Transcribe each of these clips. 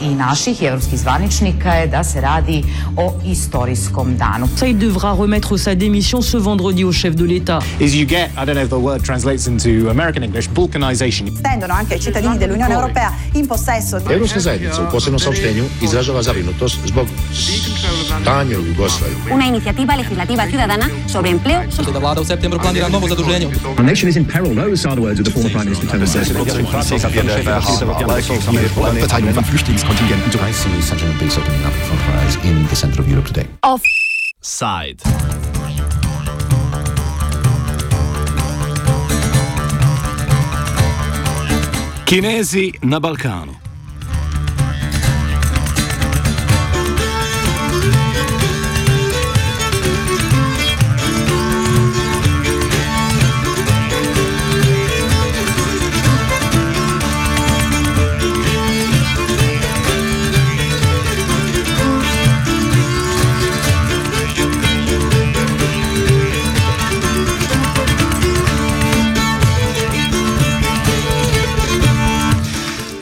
i naših evropskih zvaničnika je da se radi o istorijskom danu. Ça, il devra remettre sa démission ce vendredi au chef de l'État. is you get, I don't know if the word translates into American English, balkanization. Tendono anche ai cittadini dell'Unione Europea in possesso di Evropska zajednica u posebnom saopštenju izražava zabrinutost zbog stanja u Jugoslaviji. Una iniciativa legislativa ciudadana sobre empleo. Da vlada u septembru planira novo zaduženje. Our nation is in peril, those are the words of the former Prime Minister Tony Blair. contingent into I see such an abyss opening up for fires in the center of Europe today. Off side. Chinesi na Balcano.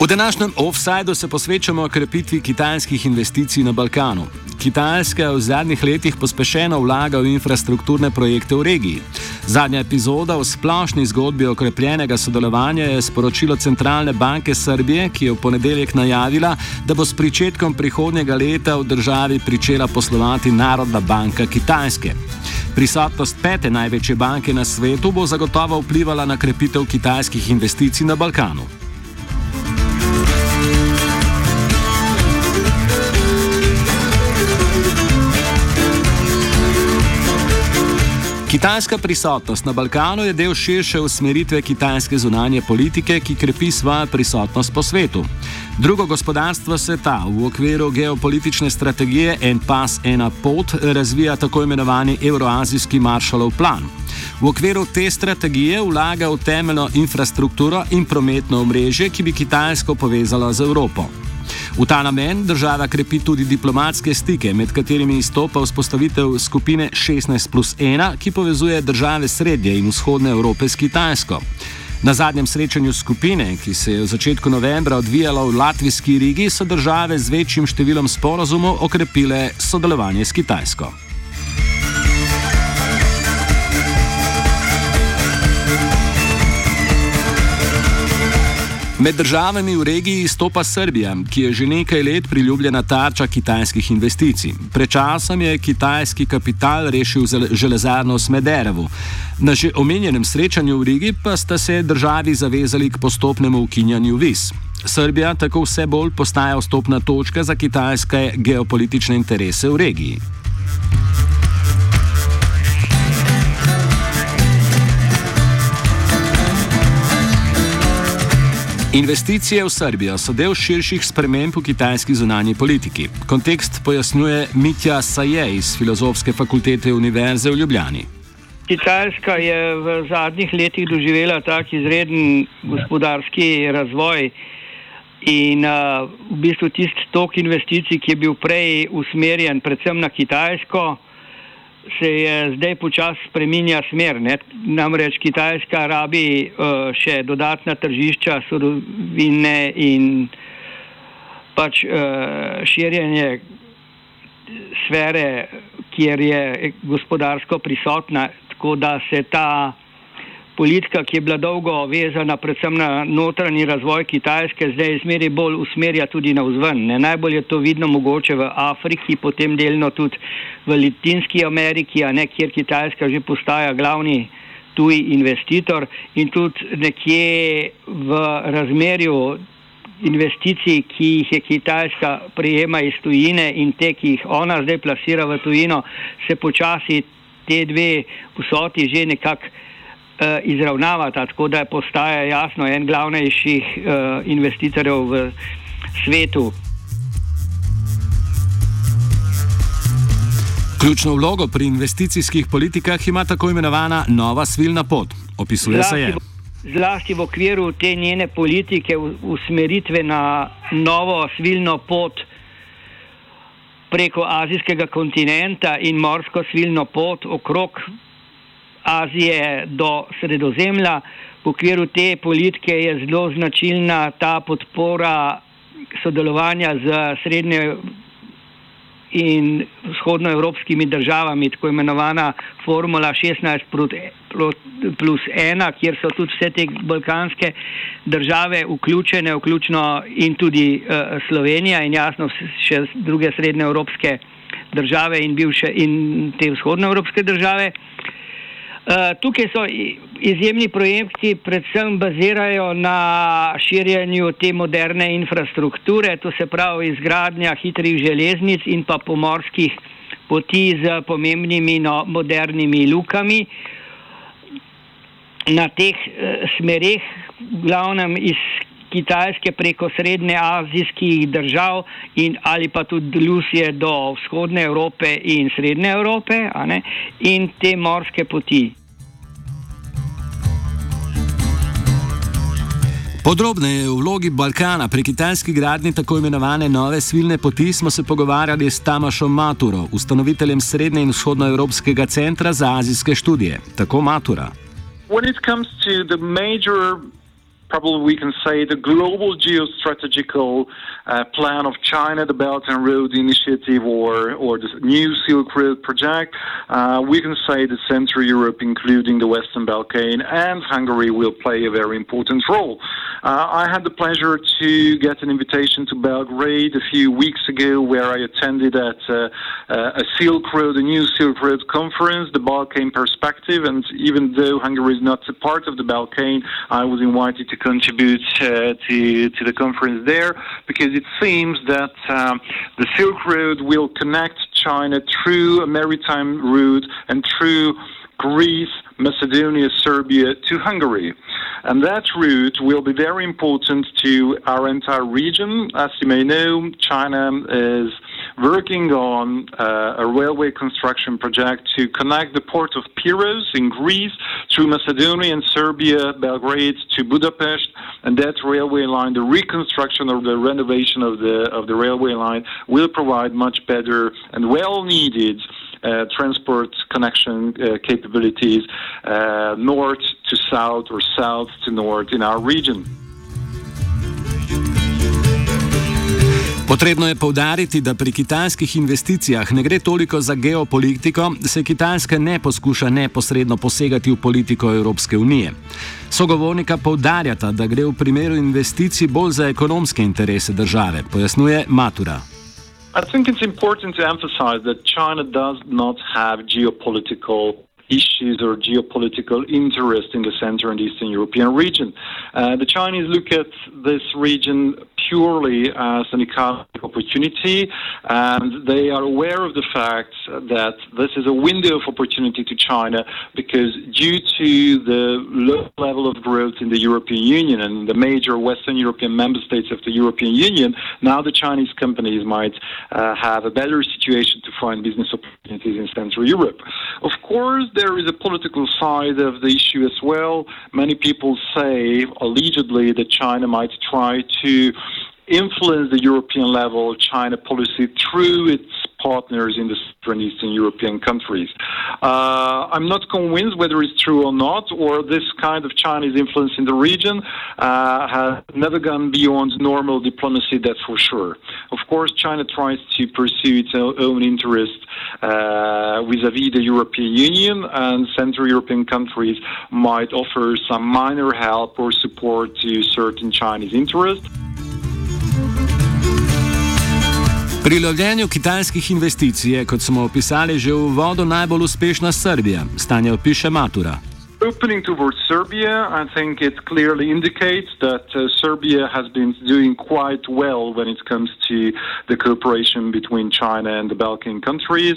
V današnjem offsajdu se posvečamo krepitvi kitajskih investicij na Balkanu. Kitajska v zadnjih letih pospešeno vlaga v infrastrukturne projekte v regiji. Zadnja epizoda v splošni zgodbi okrepljenega sodelovanja je sporočilo Centralne banke Srbije, ki je v ponedeljek najavila, da bo s pričetkom prihodnjega leta v državi pričela poslovati Narodna banka Kitajske. Prisotnost pete največje banke na svetu bo zagotovo vplivala na krepitev kitajskih investicij na Balkanu. Kitajska prisotnost na Balkanu je del širše usmeritve kitajske zunanje politike, ki krepi svojo prisotnost po svetu. Drugo gospodarstvo sveta v okviru geopolitične strategije En pas, ena pot razvija tako imenovani Euroazijski maršalov plan. V okviru te strategije vlaga v temeljno infrastrukturo in prometno omrežje, ki bi Kitajsko povezalo z Evropo. V ta namen država krepi tudi diplomatske stike, med katerimi izstopa vzpostavitev skupine 16 plus 1, ki povezuje države Srednje in Vzhodne Evrope s Kitajsko. Na zadnjem srečanju skupine, ki se je v začetku novembra odvijalo v Latvijski Rigi, so države z večjim številom sporozumov okrepile sodelovanje s Kitajsko. Med državami v regiji izstopa Srbija, ki je že nekaj let priljubljena tarča kitajskih investicij. Pred časom je kitajski kapital rešil železarno v Smederevu. Na že omenjenem srečanju v Rigi pa sta se državi zavezali k postopnemu ukinjanju viz. Srbija tako vse bolj postaja vstopna točka za kitajske geopolitične interese v regiji. Investicije v Srbijo so del širših sprememb v kitajski zunanji politiki. Kontekst pojasnjuje Mitja Saje iz Filozofske fakultete Univerze v Ljubljani. Kitajska je v zadnjih letih doživela tak izreden gospodarski razvoj in uh, v bistvu tisti tok investicij, ki je bil prej usmerjen predvsem na Kitajsko, se je zdaj počasi spreminja smer. Ne? Namreč Kitajska rabi uh, še dodatna tržišča, surovine in pač uh, širjenje sfere, kjer je gospodarsko prisotna, tako da se ta politika, ki je bila dolgo vezana predvsem na notranji razvoj Kitajske, zdaj izmeri bolj usmerja tudi na vzven. Ne? Najbolj je to vidno mogoče v Afriki, potem delno tudi v Latinski Ameriki, a ne kjer Kitajska že postaja glavni tuji investitor in tudi nekje v razmerju investicij, ki jih je Kitajska prijema iz tujine in te, ki jih ona zdaj plasira v tujino, se počasi te dve vsoti že nekako izravnavata, tako da postaja jasno en glavnejših uh, investitorjev v svetu. Ključno vlogo pri investicijskih politikah ima tako imenovana nova svilna pot. Opisuje zlasti, se je. Zlasti v okviru te njene politike usmeritve na novo svilno pot preko azijskega kontinenta in morsko svilno pot okrog Azije do Sredozemlja. V okviru te politike je zelo značilna ta podpora sodelovanja z srednjo in vzhodnoevropskimi državami, tako imenovana formula 16 plus 1, kjer so tudi vse te balkanske države vključene, vključno in tudi uh, Slovenija in jasno še druge srednjeevropske države in, bivše, in te vzhodnoevropske države. Uh, tukaj so izjemni projekti, predvsem bazirajo na širjenju te moderne infrastrukture, to se pravi izgradnja hitrih železnic in pa pomorskih poti z pomembnimi no, modernimi lukami. Na teh uh, smereh, glavnem iz Kitajske preko srednje azijskih držav in ali pa tudi Rusije do vzhodne Evrope in srednje Evrope ne, in te morske poti. Podrobneje o vlogi Balkana pri kitajski gradni tako imenovane nove svilne poti smo se pogovarjali s Tamašom Maturo, ustanoviteljem Srednje in vzhodnoevropskega centra za azijske študije. Tako Matura. When it comes to the major probably we can say the global geostrategical uh, plan of China, the Belt and Road Initiative, or or the new Silk Road project. Uh, we can say that Central Europe, including the Western Balkan and Hungary, will play a very important role. Uh, I had the pleasure to get an invitation to Belgrade a few weeks ago, where I attended at uh, uh, a Silk Road, a new Silk Road conference, the Balkan perspective. And even though Hungary is not a part of the Balkan, I was invited to contribute uh, to to the conference there because it seems that um, the Silk Road will connect China through a maritime route and through Greece, Macedonia, Serbia to Hungary. And that route will be very important to our entire region. As you may know, China is working on uh, a railway construction project to connect the port of Piraeus in Greece through Macedonia and Serbia, Belgrade to Budapest, and that railway line, the reconstruction or the renovation of the of the railway line, will provide much better and well needed. Uh, transport connection uh, capabilities uh, north to south or south to north in our region. Potrebno je povdariti, da pri kitajskih investicijah ne gre toliko za geopolitiko, se Kitajska ne poskuša neposredno posegati v politiko Evropske unije. Sogovornika povdarjata, da gre v primeru investicij bolj za ekonomske interese države, pojasnjuje Matura. I think it's important to emphasize that China does not have geopolitical issues or geopolitical interest in the Central and Eastern European region. Uh, the Chinese look at this region purely as an economic opportunity, and they are aware of the fact that this is a window of opportunity to China because due to the low level of growth in the European Union and the major Western European member states of the European Union, now the Chinese companies might uh, have a better situation to find business opportunities in Central Europe. Of course, there is a political side of the issue as well. Many people say, allegedly, that China might try to influence the European level China policy through its partners in the Central and Eastern European countries. Uh, I'm not convinced whether it's true or not, or this kind of Chinese influence in the region uh, has never gone beyond normal diplomacy, that's for sure. Of course, China tries to pursue its own interest vis a vis the European Union, and Central European countries might offer some minor help or support to certain Chinese interests. Pri lovljenju kitajskih investicij je, kot smo opisali že v vodu, najbolj uspešna Srbija. Stanje opiše Matura. Opening towards Serbia, I think it clearly indicates that uh, Serbia has been doing quite well when it comes to the cooperation between China and the Balkan countries.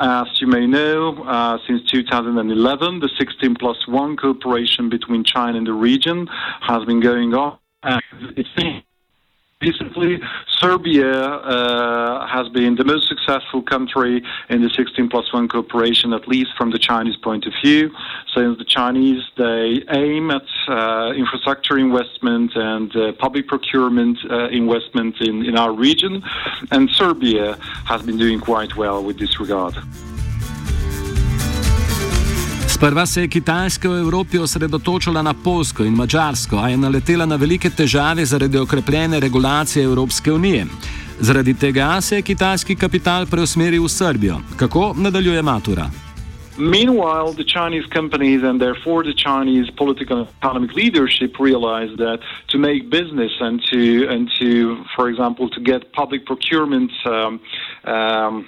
As you may know, uh, since 2011, the 16 plus 1 cooperation between China and the region has been going on. And it's Recently, Serbia uh, has been the most successful country in the 16 plus 1 cooperation, at least from the Chinese point of view. Since the Chinese, they aim at uh, infrastructure investment and uh, public procurement uh, investment in, in our region, and Serbia has been doing quite well with this regard. Sprva se je Kitajska v Evropi osredotočila na Polsko in Mačarsko, a je naletela na velike težave zaradi okrepljene regulacije Evropske unije. Zaradi tega se je kitajski kapital preusmeril v Srbijo. Kako nadaljuje matura? Meanwhile, the Chinese companies and therefore the Chinese political and economic leadership realized that to make business and to and to, for example, to get public procurement um, um,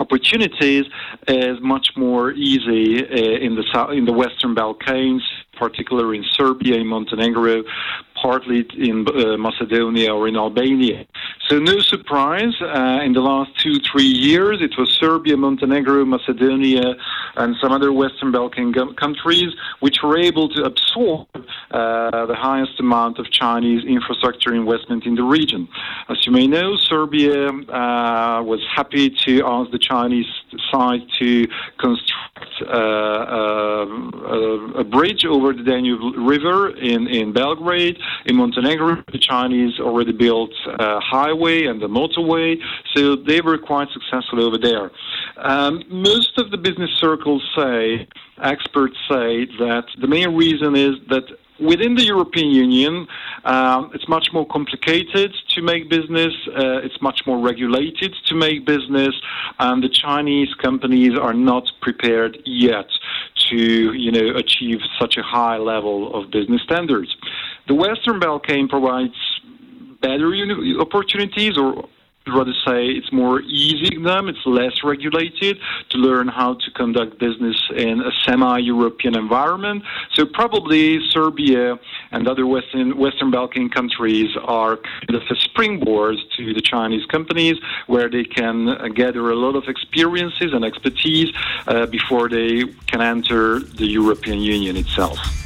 opportunities is much more easy uh, in the in the Western Balkans, particularly in Serbia, in Montenegro, partly in uh, Macedonia or in Albania. So no surprise, uh, in the last two, three years, it was Serbia, Montenegro, Macedonia, and some other Western Balkan countries which were able to absorb uh, the highest amount of Chinese infrastructure investment in the region. As you may know, Serbia uh, was happy to ask the Chinese side to construct uh, uh, a bridge over the Danube River in, in Belgrade. In Montenegro, the Chinese already built a highway and the motorway, so they were quite successful over there. Um, most of the business circles say, experts say, that the main reason is that within the European Union, um, it's much more complicated to make business. Uh, it's much more regulated to make business, and the Chinese companies are not prepared yet to, you know, achieve such a high level of business standards. The Western Balkan provides better opportunities or rather say it's more easy them, it's less regulated to learn how to conduct business in a semi-European environment. So probably Serbia and other Western Western Balkan countries are kind of a springboard to the Chinese companies where they can gather a lot of experiences and expertise uh, before they can enter the European Union itself.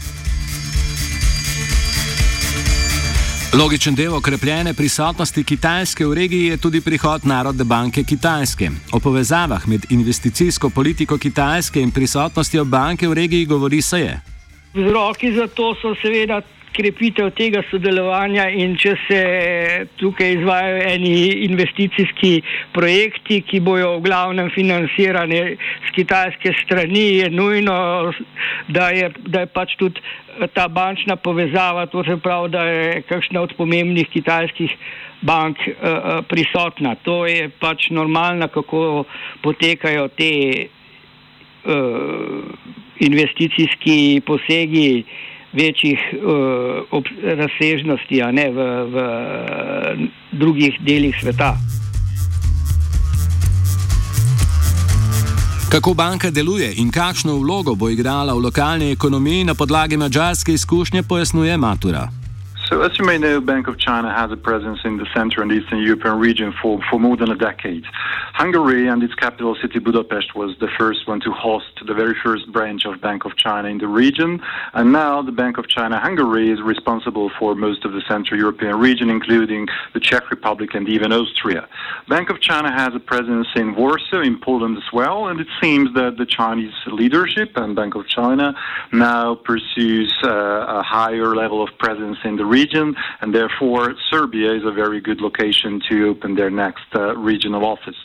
Logičen del okrepljene prisotnosti Kitajske v regiji je tudi prihod Narodne banke Kitajske. O povezavah med investicijsko politiko Kitajske in prisotnostjo banke v regiji govori se je. Vzroki za to so seveda krepitev tega sodelovanja in če se tukaj izvajo eni investicijski projekti, ki bojo v glavnem financirani z kitajske strani, je nujno, da je, da je pač tudi ta bančna povezava, to se pravi, da je kakšna od pomembnih kitajskih bank uh, prisotna. To je pač normalno, kako potekajo te uh, investicijski posegi večjih uh, razsežnosti, a ne v, v drugih delih sveta. Kako banka deluje in kakšno vlogo bo igrala v lokalni ekonomiji na podlagi mađarske izkušnje, pojasnjuje Matura. So, as you may know, Bank of China has a presence in the Central and Eastern European region for, for more than a decade. Hungary and its capital city Budapest was the first one to host the very first branch of Bank of China in the region. And now the Bank of China Hungary is responsible for most of the Central European region, including the Czech Republic and even Austria. Bank of China has a presence in Warsaw, in Poland as well, and it seems that the Chinese leadership and Bank of China now pursues uh, a higher level of presence in the region, and therefore Serbia is a very good location to open their next uh, regional office.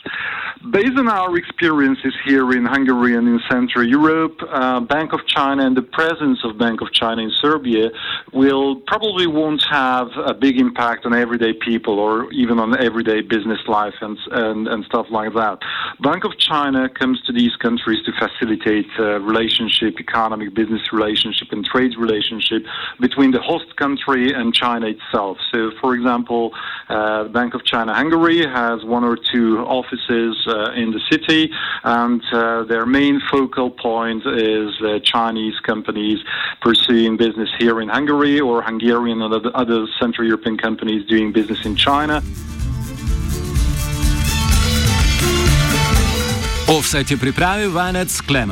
Based on our experiences here in Hungary and in Central Europe, uh, Bank of China and the presence of Bank of China in Serbia will probably won't have a big impact on everyday people or even on everyday business life and, and, and stuff like that. Bank of China comes to these countries to facilitate uh, relationship, economic business relationship and trade relationship between the host country and China itself. So, for example, uh, Bank of China Hungary has one or two offices uh, in the city, and uh, their main focal point is Chinese companies pursuing business here in Hungary or Hungarian and other Central European companies doing business in China. Offset je pripravil vanec Klemen.